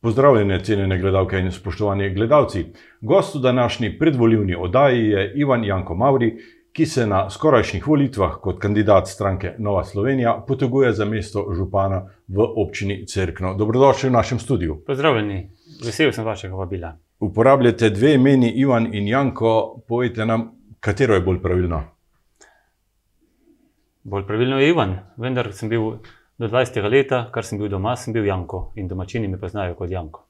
Pozdravljene, cenjene gledalke in spoštovani gledalci. Gost v današnji predvoljivni oddaji je Ivan Janko Mauri, ki se na skorajšnjih volitvah kot kandidat stranke Nova Slovenija poteguje za mesto župana v občini Cerkno. Dobrodošli v našem studiu. Pozdravljeni, vesel sem vašega vabila. Uporabljate dve imeni, Ivan in Janko. Povejte nam, katero je bolj pravilno. Bolj pravilno je Ivan, vendar sem bil do 20. leta, kar sem bil doma, sem bil Janko in domačini me poznajo kot Janko.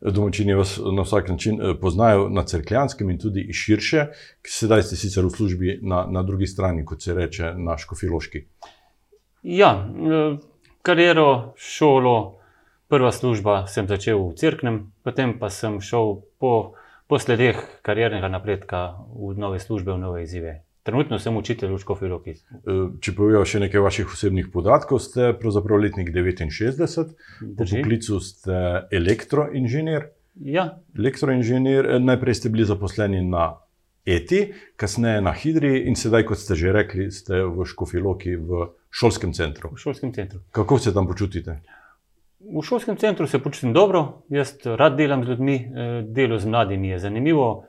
Domačini vas na vsak način eh, poznajo na crkljanskem in tudi širše, sedaj ste sicer v službi na, na drugi strani, kot se reče, na Škofiloški. Ja, eh, kariero, šolo, prva služba sem začel v Cerknem, potem pa sem šel po, po sledeh kariernega napredka v nove službe, v nove izzive. Trenutno sem učitelj v Škofiloki. Eh, Če povem še nekaj vaših osebnih podatkov, ste pravzaprav letnik 69, po Drži. poklicu ste elektroinženir. Ja, Elektroinženir, eh, najprej ste bili zaposleni na ETI, kasneje na Hidri in sedaj, kot ste že rekli, ste v Škofiloki v šolskem centru. v šolskem centru. Kako se tam počutite? V šolskem centru se počutim dobro, jaz rad delam z ljudmi, eh, delo z mladimi je zanimivo.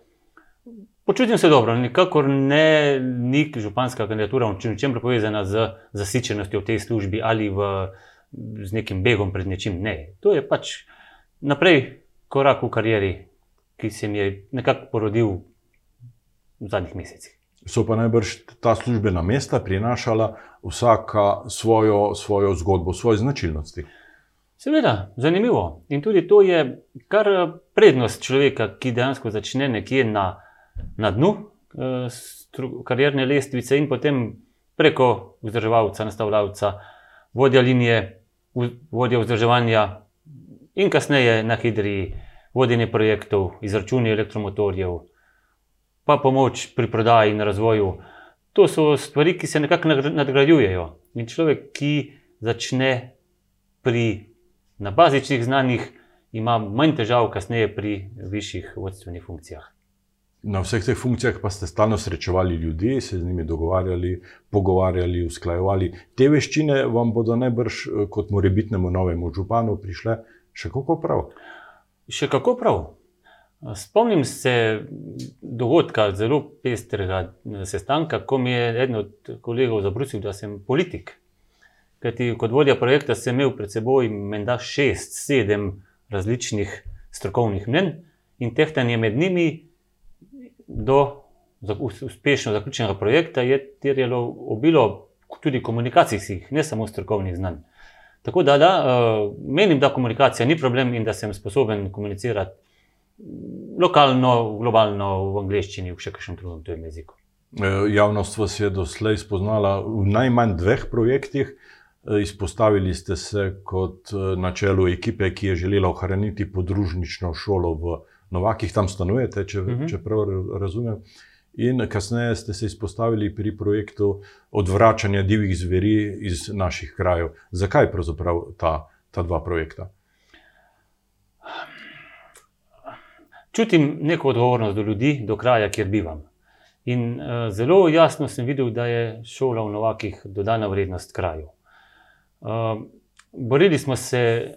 Počutim se dobro, nikakor ne ni županska kandidatura v čem povezana z zasičenostjo v tej službi ali v, z nekim begom pred nečim. Ne, to je pač naprej korak v karieri, ki se mi je nekako porodil v zadnjih mesecih. So pa najbrž ta službena mesta prinašala vsaka svojo, svojo zgodbo, svoje značilnosti. Seveda, zanimivo. In tudi to je kar prednost človeka, ki dejansko začne nekje na, na dnu eh, karierne lestvice in potem preko vzdrževalca, nastavljavca, vodja linije, vodja vzdrževanja in kasneje na hidri, vodenje projektov, izračuni elektromotorjev, pa pomoč pri prodaji in razvoju. To so stvari, ki se nekako nadgrajujejo. In človek, ki začne pri na bazičnih znanjih, ima manj težav kasneje pri višjih vodstvenih funkcijah. Na vseh teh funkcijah pa ste stalno srečevali ljudi, se z njimi dogovarjali, pogovarjali, usklajevali. Te veščine vam bodo najbrž eh, kot morebitnemu novemu županu prišle še kako prav. Še kako prav. Spomnim se dogodka, zelo pestrega eh, sestanka, ko mi je eden od kolegov zabrusil, da sem politik. Kajti kot vodja projekta sem imel pred seboj menda šest, sedem različnih strokovnih mnen in tehtanje med njimi do uspešno zaključenega projekta je terjalo obilo tudi komunikacijskih, ne samo strokovnih znanj. Tako da, da eh, menim, da komunikacija ni problem in da sem sposoben komunicirati lokalno, globalno, v angleščini, v še kakšnem drugem tujem jeziku. Eh, Javnost vas je doslej spoznala v najmanj dveh projektih. Eh, Izpostavili ste se kot na čelu ekipe, ki je želela ohraniti podružnično šolo v Novakih, tam stanujete, če, uh Mhm. -huh. če prav ra- razumem. In kasneje ste se izpostavili pri projektu odvračanja divjih zveri iz naših krajev. Zakaj pravzaprav ta, ta dva projekta? Čutim neko odgovornost do ljudi, do kraja, kjer bivam. In uh, zelo jasno sem videl, da je šola v Novakih dodana vrednost kraju. Uh, borili smo se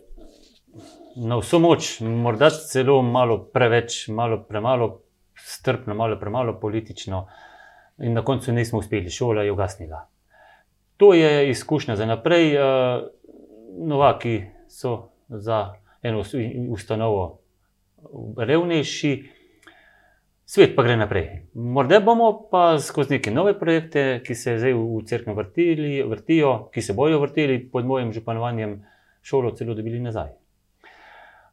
na vso moč, morda celo malo preveč, malo premalo strpno, malo premalo politično, in na koncu nismo uspeli, šola je ugasnila. To je izkušnja za naprej. Uh, Novaki so za eno us- ustanovo revnejši, svet pa gre naprej. Morda bomo pa skozi neke nove projekte, ki se zdaj v crkvi vrtili, vrtijo, ki se bojo vrteli pod mojim županovanjem, šolo celo dobili nazaj.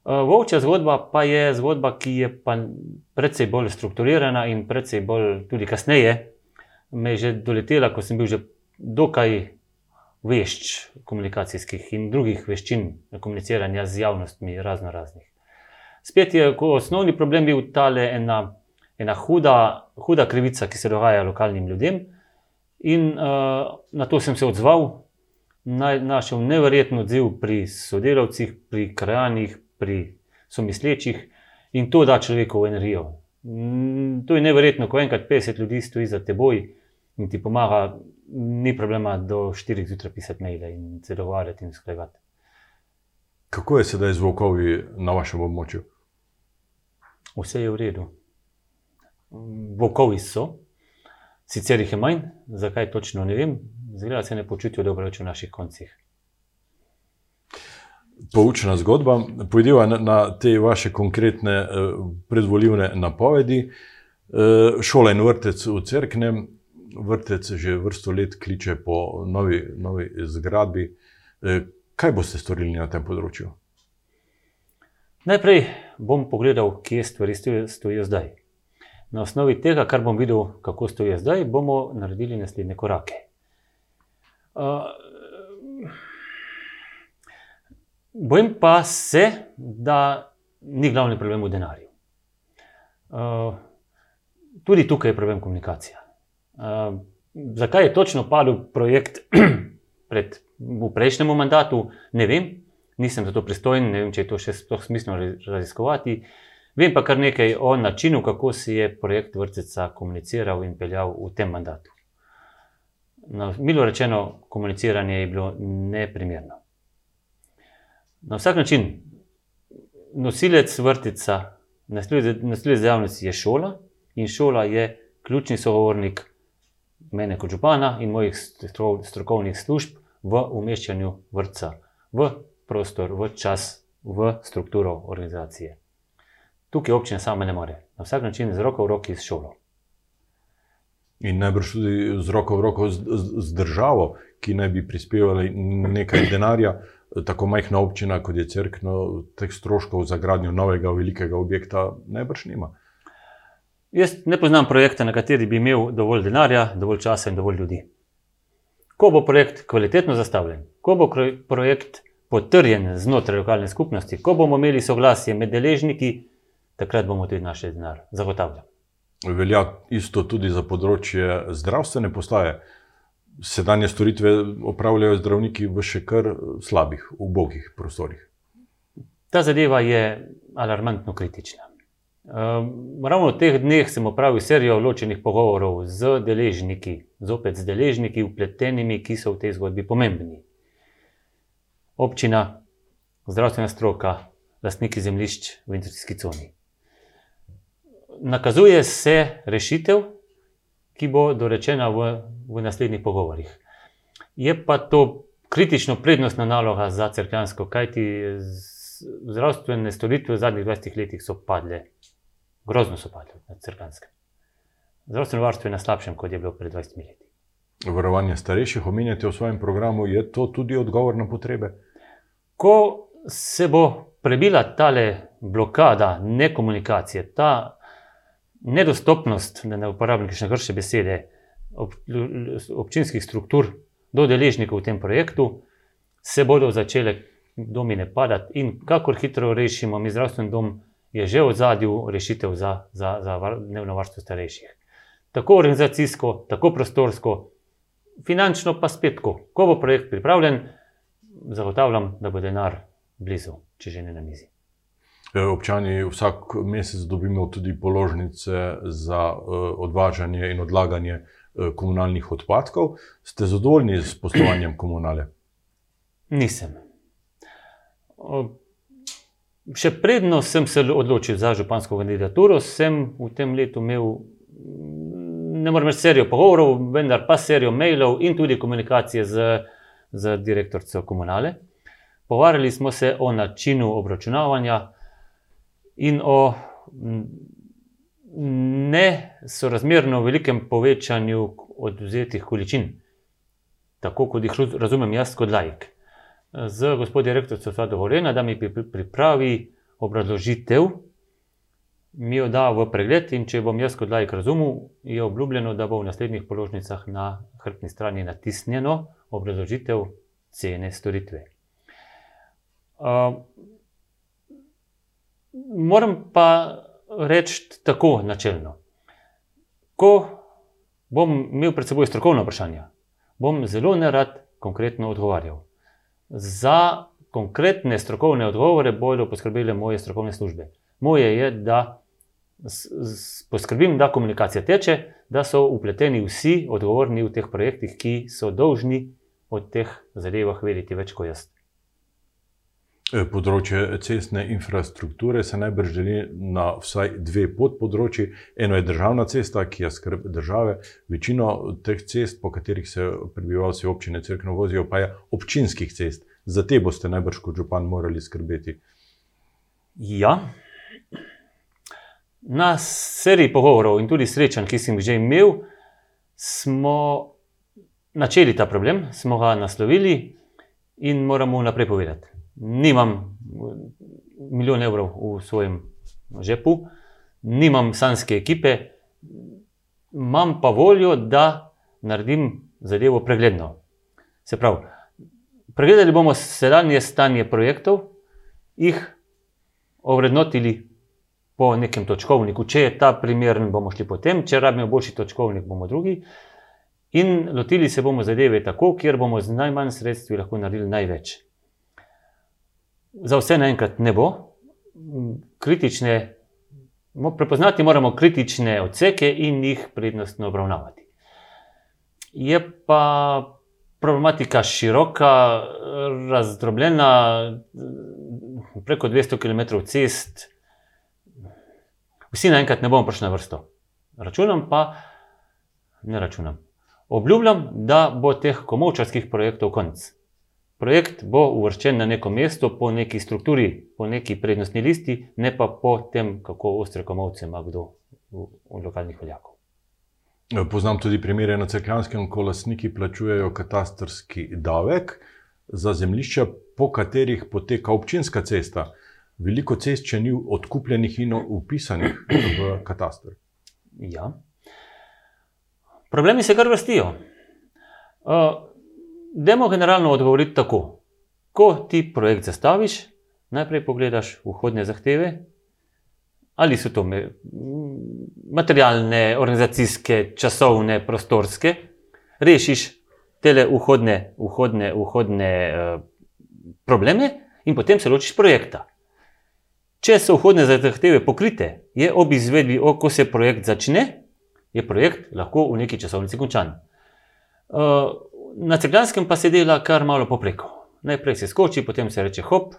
Uh, Volčja zgodba pa je zgodba, ki je precej bolj strukturirana in precej bolj tudi kasneje me je že doletela, ko sem bil že dokaj vešč komunikacijskih in drugih veščin komuniciranja z javnostmi, razno raznih. Spet je osnovni problem bil tale ena, ena huda, huda krivica, ki se dogaja lokalnim ljudem, in uh, na to sem se odzval, naj, našel neverjeten odziv pri sodelavcih, pri krajanih, pri somislečih in to da človeku energijo. Mm, To je neverjetno, ko enkrat 50 ljudi stoji za teboj in ti pomaga, ni problema do 4 zjutraj pisati maile in se dogovarjati in usklajevati. Kako je sedaj z volkovi na vašem območju? Vse je v redu. Volkovi so, sicer jih je manj, zakaj točno ne vem, zgleda se ne počutijo dobro več v naših koncih. Poučna zgodba. Pojdiva na, na te vaše konkretne eh, predvoljivne napovedi. Eh, šola in vrtec v Cerknem, vrtec že vrsto let kliče po novi, novi zgradbi. Eh, kaj boste storili na tem področju? Najprej bom pogledal, kje stvari stojijo zdaj. Na osnovi tega, kar bom videl, kako stojijo zdaj, bomo naredili naslednje korake. Uh, bojim pa se, da ni glavni problem v denarju. Uh, tudi tukaj je problem komunikacija. Uh, zakaj je točno padel projekt pred, v prejšnjem mandatu, ne vem, nisem za to pristojen, ne vem, če je to še smiselno raziskovati. Vem pa kar nekaj o načinu, kako se je projekt vrtca komuniciral in peljal v tem mandatu. Na milo rečeno, komuniciranje je bilo neprimerno. Na vsak način, nosilec vrtca, nosilec dejavnosti je šola in šola je ključni sogovornik mene kot župana in mojih strokovnih služb v umeščanju vrtca v prostor, v čas, v strukturo organizacije. Tukaj občina sama ne more. Na vsak način z roko v roki s šolo. In najbrž tudi z roko v roko z, z, z državo, ki naj bi prispevala nekaj denarja, tako majhna občina kot je crkva, teh stroškov za gradnjo novega velikega objekta najbrž nima. Jaz ne poznam projekta, na kateri bi imel dovolj denarja, dovolj časa in dovolj ljudi. Ko bo projekt kvalitetno zastavljen, ko bo projekt potrjen znotraj lokalne skupnosti, ko bomo imeli soglasje med deležniki, takrat bomo tudi našli denar. Zagotavljam. Velja isto tudi za področje zdravstvene postaje. Sedanje storitve opravljajo zdravniki v še kar slabih, ubogih prostorih. Ta zadeva je alarmantno kritična. Um, ravno v teh dneh sem opravil serijo ločenih pogovorov z deležniki, zopet z deležniki, upletenimi, ki so v tej zgodbi pomembni. Občina, zdravstvena stroka, lastniki zemljišč v industrijski coni. Nakazuje se rešitev, ki bo dorečena v, v naslednjih pogovorih. Je pa to kritično prednostna naloga za crkvansko, kajti zdravstvene storitve v zadnjih 20 letih so padle grozno so padli na crkvanskem. Zdravstveno varstvo je na slabšem, kot je bilo pred 20 leti. Varovanje starejših omenjate v svojem programu, je to tudi odgovor na potrebe? Ko se bo prebila ta blokada nekomunikacije, ta nedostopnost, da ne uporabim še grše besede, ob, občinskih struktur do deležnikov v tem projektu, se bodo začele domine padati in kakor hitro rešimo mi zdravstveni dom, je že v zadju rešitev za, za, za dnevno varstvo starejših. Tako organizacijsko, tako prostorsko, finančno pa spet tako. Ko bo projekt pripravljen, zagotavljam, da bo denar blizu, če že ne na mizi. Občani vsak mesec dobimo tudi položnice za uh, odvažanje in odlaganje uh, komunalnih odpadkov. Ste zadovoljni s poslovanjem komunale? Nisem. Še predno sem se odločil za župansko kandidaturo, sem v tem letu imel, ne morem reči, serijo pogovorov, vendar pa serijo mailov in tudi komunikacije z, z direktorico komunale. Pogovarjali smo se o načinu obračunavanja in o nesorazmerno velikem povečanju odvzetih količin, tako kot jih razumem jaz kot laik z gospodom rektorcem sva dovoljena, da mi pripravi obrazložitev, mi jo da v pregled in če bom jaz kot lajk razumel, je obljubljeno, da bo v naslednjih položnicah na hrbtni strani natisnjeno obrazložitev cene storitve. Uh, moram pa reči tako načelno. Ko bom imel pred seboj strokovno vprašanje, bom zelo nerad konkretno odgovarjal. Za konkretne strokovne odgovore bodo poskrbele moje strokovne službe. Moje je, da poskrbim, da komunikacija teče, da so upleteni vsi odgovorni v teh projektih, ki so dolžni o teh zadevah vedeti več kot jaz. Eh, področje cestne infrastrukture se najbrž deli na vsaj dve podpodročji. Eno je državna cesta, ki je skrb države. Večino teh cest, po katerih se prebivalci občine Cerkno vozijo, pa je občinskih cest. Za te boste najbrž kot župan morali skrbeti. Ja. Na seriji pogovorov in tudi srečanj, ki sem jih že imel, smo načeli ta problem, smo ga naslovili in moramo naprej povedati nimam milijon evrov v svojem žepu, nimam sanske ekipe, imam pa voljo, da naredim zadevo pregledno. Se pravi, pregledali bomo sedanje stanje projektov, jih ovrednotili po nekem točkovniku. Če je ta primeren, bomo šli potem, če rabimo boljši točkovnik, bomo drugi. In lotili se bomo zadeve tako, kjer bomo z najmanj sredstvi lahko naredili največ za vse naenkrat ne bo. Kritične, prepoznati moramo kritične odseke in jih prednostno obravnavati. Je pa problematika široka, razdrobljena, preko 200 km cest. Vsi naenkrat ne bomo prišli na vrsto. Računam pa, ne računam. Obljubljam, da bo teh komovčarskih projektov konc. Projekt bo uvrščen na neko mesto po neki strukturi, po neki prednostni listi, ne pa po tem, kako ostre komovce ima kdo od lokalnih veljakov. Poznam tudi primere na Cerkljanskem, ko lastniki plačujejo katastrski davek za zemljišča, po katerih poteka občinska cesta. Veliko cest, če ni odkupljenih in upisanih v katastr. Ja. Problemi se kar vrstijo. Uh, Demo generalno odgovoriti tako. Ko ti projekt zastaviš, najprej pogledaš vhodne zahteve, ali so to materialne, organizacijske, časovne, prostorske, rešiš te vhodne, vhodne, vhodne uh, probleme in potem se ločiš projekta. Če so vhodne zahteve pokrite, je ob izvedbi, ko se projekt začne, je projekt lahko v neki časovnici končan. Uh, na Cegljanskem pa se dela kar malo popreko. Najprej se skoči, potem se reče hop.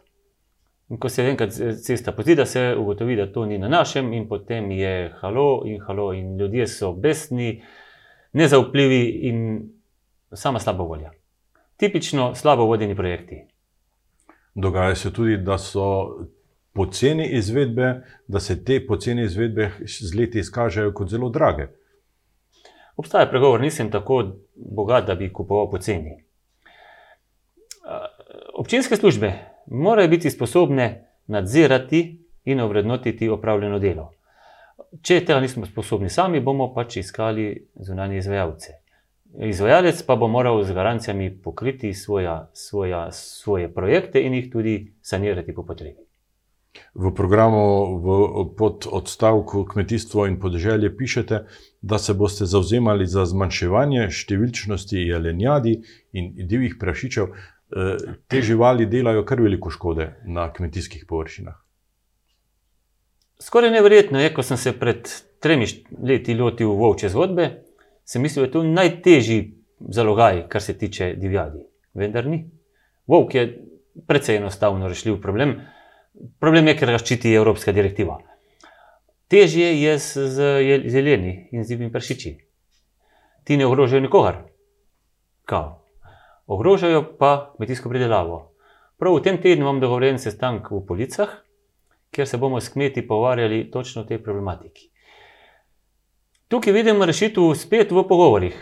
In ko se enkrat cesta pozida, se ugotovi, da to ni na našem, in potem je halo in halo, in ljudje so besni, nezaupljivi in sama slaba volja. Tipično slabo vodeni projekti. Dogaja se tudi, da so poceni izvedbe, da se te poceni izvedbe z leti izkažejo kot zelo drage. Obstaja pregovor, nisem tako bogat, da bi kupoval poceni. Občinske službe morajo biti sposobne nadzirati in ovrednotiti opravljeno delo. Če tega nismo sposobni sami, bomo pač iskali zunanje izvajalce. Izvajalec pa bo moral z garancijami pokriti svoja, svoja, svoje projekte in jih tudi sanirati po potrebi. V programu v, pod odstavku Kmetijstvo in podeželje pišete, da se boste zauzemali za zmanjševanje številčnosti jelenjadi in divjih prašičev. E, te živali delajo kar veliko škode na kmetijskih površinah. Skoraj nevrjetno je, ko sem se pred tremi leti lotil volče zgodbe, sem mislil, da je to najtežji zalogaj, kar se tiče divjadi. Vendar ni. Volk je precej enostavno rešljiv problem. Problem je, ker ga ščiti Evropska direktiva. Težje je z zeleni in z divjimi pršiči. Ti ne ogrožajo nikogar. Kao. Ogrožajo pa kmetijsko pridelavo. Prav v tem tednu imam dogovoren sestanek v Policah, kjer se bomo s kmeti pogovarjali točno o tej problematiki. Tukaj vidimo rešitev spet v pogovorih.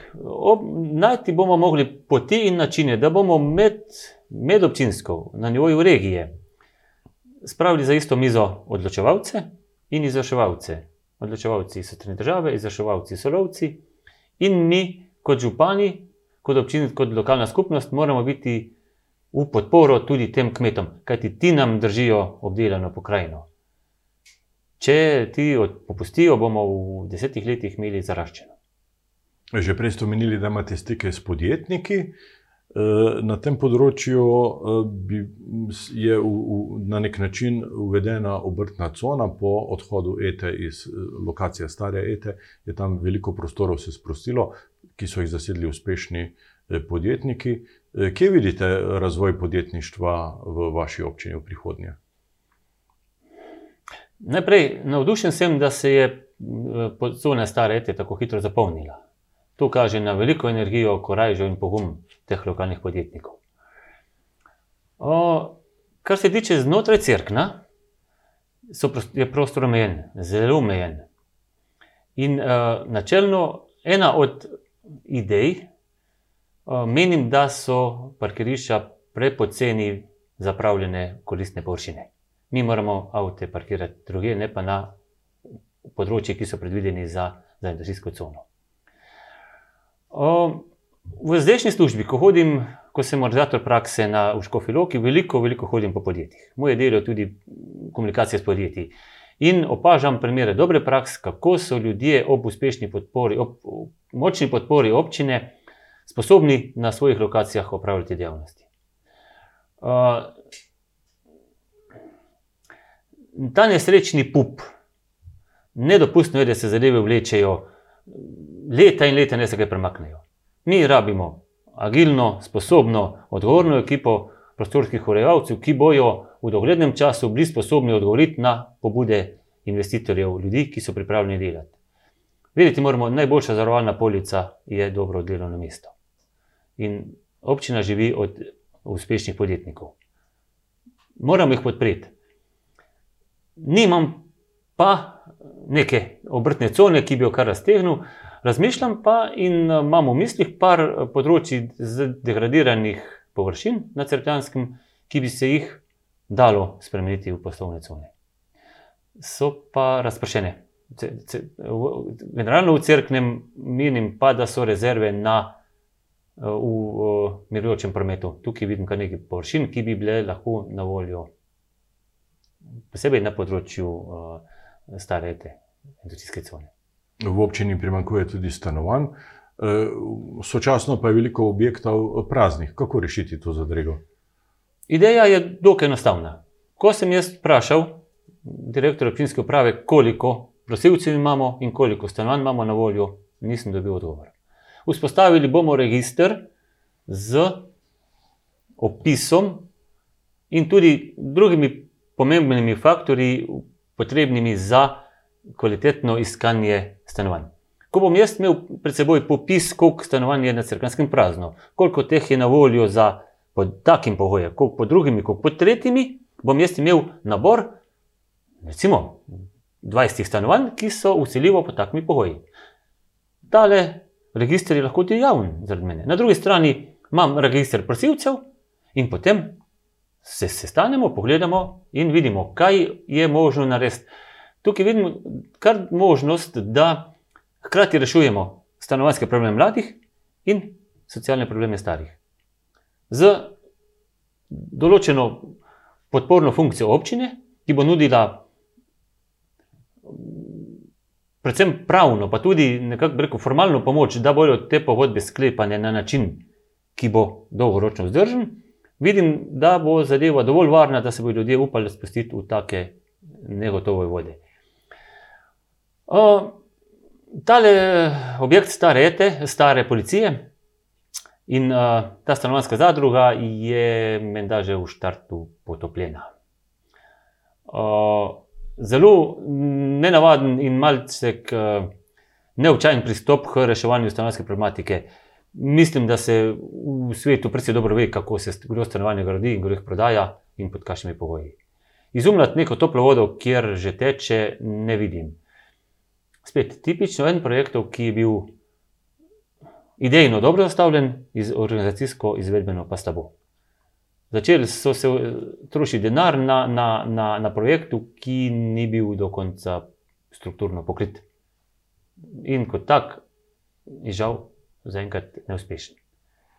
Najti bomo mogli poti in načine, da bomo med, medobčinsko, na nivoju regije, spravili za isto mizo odločevalce in izvrševalce. Odločevalci so tri države, izvrševalci so lovci, in mi, kot župani, kot občina, kot lokalna skupnost, moramo biti v podporo tudi tem kmetom, kajti ti nam držijo obdelano pokrajino. Če ti popustijo, bomo v desetih letih imeli zaraščeno. Že prej ste omenili, da imate stike s podjetniki. Na tem področju eh, je na nek način uvedena obrtna cona po odhodu ETE iz eh, lokacije stare ETE. Je tam veliko prostorov se sprostilo, ki so jih zasedli uspešni podjetniki. Eh, kje vidite razvoj podjetništva v vaši občini v prihodnje? Najprej navdušen sem, da se je zona stare ete tako hitro zapolnila. To kaže na veliko energijo, korajžo in pogum teh lokalnih podjetnikov. O, kar se tiče znotraj crkna, je prostor omejen, zelo omejen. In uh, načelno ena od idej, uh, menim, da so parkirišča prepoceni zapravljene koristne površine. Mi moramo avto parkirati druge, ne pa na področjih, ki so predvideni za, za industrijsko cono. V zdajšnji službi, ko hodim, ko sem organizator prakse na Škofiloki, veliko, veliko hodim po podjetjih. Moje delo je tudi komunikacija s podjetji. In opažam primere dobre prakse, kako so ljudje ob uspešni podpori, ob močni podpori občine, sposobni na svojih lokacijah opravljati dejavnosti. Ta nesrečni pup, nedopustno je, da se zadeve vlečejo leta in leta, ne se kaj premaknejo. Mi rabimo agilno, sposobno, odgovorno ekipo prostorskih urejevalcev, ki bojo v doglednem času bili sposobni odgovoriti na pobude investitorjev, ljudi, ki so pripravljeni delati. Vedeti moramo, najboljša zavarovalna polica je dobro delovno mesto. In občina živi od uspešnih podjetnikov. Moramo jih podpreti. Nimam pa neke obrtne cone, ki bi jo kar raztegnil, razmišljam pa in eh, imam v mislih par eh, področji z degradiranih površin na Crkvenskem, ki bi se jih dalo spremeniti v poslovne cone. So pa razpršene. Generalno v crknem menim pa, da so rezerve na, eh, v, v mirujočem prometu. Tukaj vidim kar nekaj površin, ki bi bile lahko na voljo, posebej na področju uh, starete industrijske cone. V občini primankuje tudi stanovanj, e, sočasno pa je veliko objektov praznih. Kako rešiti to zadrego? Ideja je dokaj enostavna. Ko sem jaz vprašal direktorja občinske uprave, koliko prosilcev imamo in koliko stanovanj imamo na voljo, nisem dobil odgovor. Vzpostavili bomo registr z opisom in tudi drugimi pomembnimi faktorji, potrebnimi za kvalitetno iskanje stanovanj. Ko bom jaz imel pred seboj popis, koliko stanovanj je na crkvenskem prazno, koliko teh je na voljo za pod takim pogojem, koliko pod drugimi, koliko pod tretjimi, bom jaz imel nabor, recimo 20 stanovanj, ki so usiljivo pod takimi pogoji. Tale registr je lahko tudi javen zaradi mene. Na drugi strani imam registr prosilcev in potem se sestanemo, pogledamo in vidimo, kaj je možno narediti tukaj vidimo kar možnost, da hkrati rešujemo stanovanjske probleme mladih in socialne probleme starih. Z določeno podporno funkcijo občine, ki bo nudila predvsem pravno, pa tudi nekako reko formalno pomoč, da bodo te pogodbe sklepane na način, ki bo dolgoročno vzdržen, vidim, da bo zadeva dovolj varna, da se bodo ljudje upali spustiti v take negotove vode. Tale objekt stare ete, stare policije in uh, ta stanovanska zadruga je menda že v štartu potopljena. Uh, zelo nenavaden in malce uh, neobičajen pristop k reševanju stanovanske problematike. Mislim, da se v svetu predvsej dobro ve, kako se kdo stanovanje gradi in kdo jih prodaja in pod kakšnimi pogoji. Izumljati neko toplo vodo, kjer že teče, ne vidim spet tipično en projekt, ki je bil idejno dobro zastavljen, iz organizacijsko izvedbeno pa slabo. Začeli so se eh, trošiti denar na, na, na, na projektu, ki ni bil do konca strukturno pokrit. In kot tak, je žal zaenkrat neuspešen.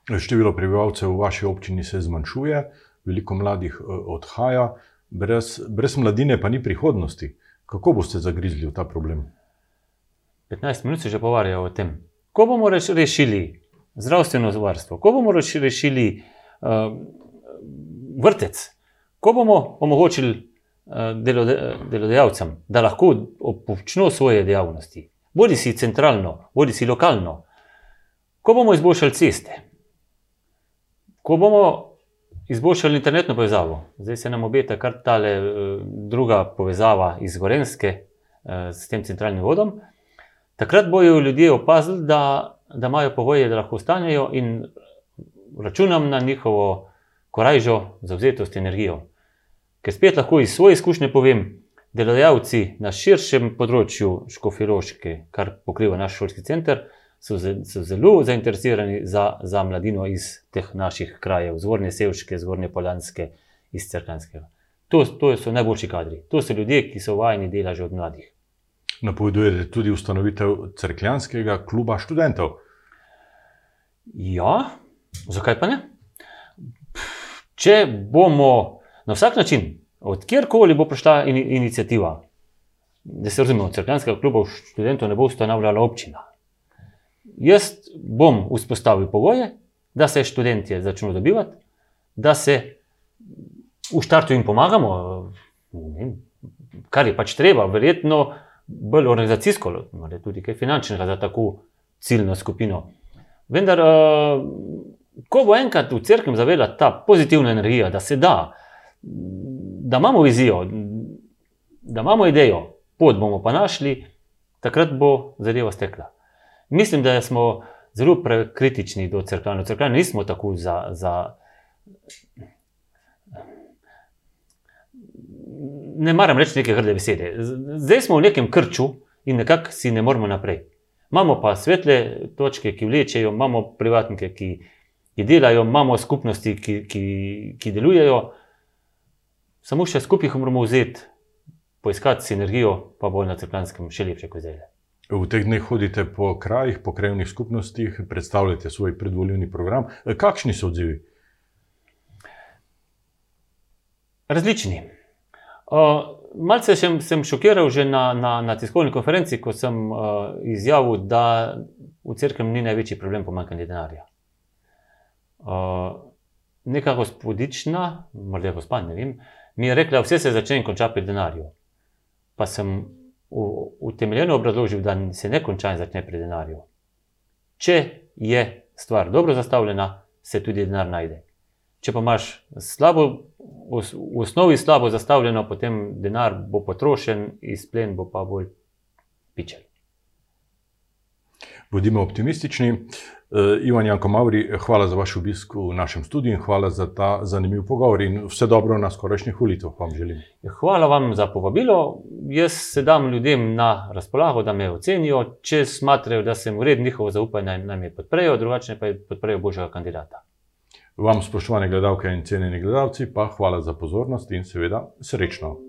Število prebivalcev v vaši občini se zmanjšuje, veliko mladih eh, odhaja, brez, brez mladine pa ni prihodnosti. Kako boste zagrizli v ta problem? 15 minut se že pogovarjajo o tem, kako bomo rešili zdravstveno varstvo, kako bomo rešili uh, vrtec, kako bomo omogočili uh, delode, delodajalcem, da lahko opočno svoje dejavnosti, bodi si centralno, bodi si lokalno, kako bomo izboljšali ceste. ko bomo izboljšali internetno povezavo, zdaj se nam obeta kar ta druga povezava iz Gorenske eh, s tem centralnim vodom, takrat bojo ljudje opazili, da, da imajo povoje, da lahko ostanejo in računam na njihovo korajžo, zauzetost, energijo. Ker spet lahko iz svoje izkušnje povem, delodajalci na širšem področju Škofiroške, kar pokriva naš šolski center, so, so zelo zainteresirani za, za mladino iz teh naših krajev, zgornje Sevške, zgornje Polanske, iz Crkvenskega. To, to so najboljši kadri, to so ljudje, ki so vajeni dela že od mladih. Napovedujete tudi ustanovitev crkljanskega kluba študentov. Ja, zakaj pa ne? Če bomo na vsak način, od kjerkoli bo prišla in, inicijativa, da se razumemo, crkljanskega kluba študentov ne bo ustanovljala občina. Jaz bom vzpostavil pogoje, da se študenti začnejo dobivati, da se v štartu jim pomagamo, kar je pač treba, verjetno bolj organizacijsko, tudi kaj finančnega za tako ciljno skupino. Vendar, uh, ko bo enkrat v crkvi zavedla ta pozitivna energija, da se da, da imamo vizijo, da imamo idejo, pot bomo pa našli, takrat bo zadeva stekla. Mislim, da smo zelo prekritični do crkve. Crkve nismo tako za. za Ne maram reči neke grde besede. Zdaj smo v nekem krču in nekako si ne moremo naprej. Imamo pa svetle točke, ki vlečejo, imamo privatnike, ki, ki delajo, imamo skupnosti, ki, ki, ki delujejo. Samo še skupaj moramo vzeti, poiskati sinergijo, pa bo na crkvanskem še lepše kot zdaj. V teh dneh hodite po krajih, po krajnih skupnostih, predstavljate svoj predvoljivni program. Kakšni so odzivi? Različni. Uh, malce sem, sem šokiral že na, na, na tiskovni konferenci, ko sem uh, izjavil, da v crkvi ni največji problem pomankanje denarja. Uh, neka gospodična, morda gospod, ne vem, mi je rekla, vse se začne in konča pri denarju. Pa sem utemeljeno obrazložil, da se ne konča in začne pri denarju. Če je stvar dobro zastavljena, se tudi denar najde. Če pa imaš slabo, v osnovi slabo zastavljeno, potem denar bo potrošen, izplen bo pa bolj pičel. Bodimo optimistični. Uh, Ivan Janko Mauri, hvala za vaš obisk v našem studiu in hvala za ta zanimiv pogovor in vse dobro na skorajšnjih volitvah vam želim. Hvala vam za povabilo. Jaz se dam ljudem na razpolago, da me ocenijo, če smatrajo, da sem vred njihovo zaupanje, naj me podprejo, drugače pa podprejo božjega kandidata. Vam, spoštovane gledalke in cenjeni gledalci, pa hvala za pozornost in seveda srečno.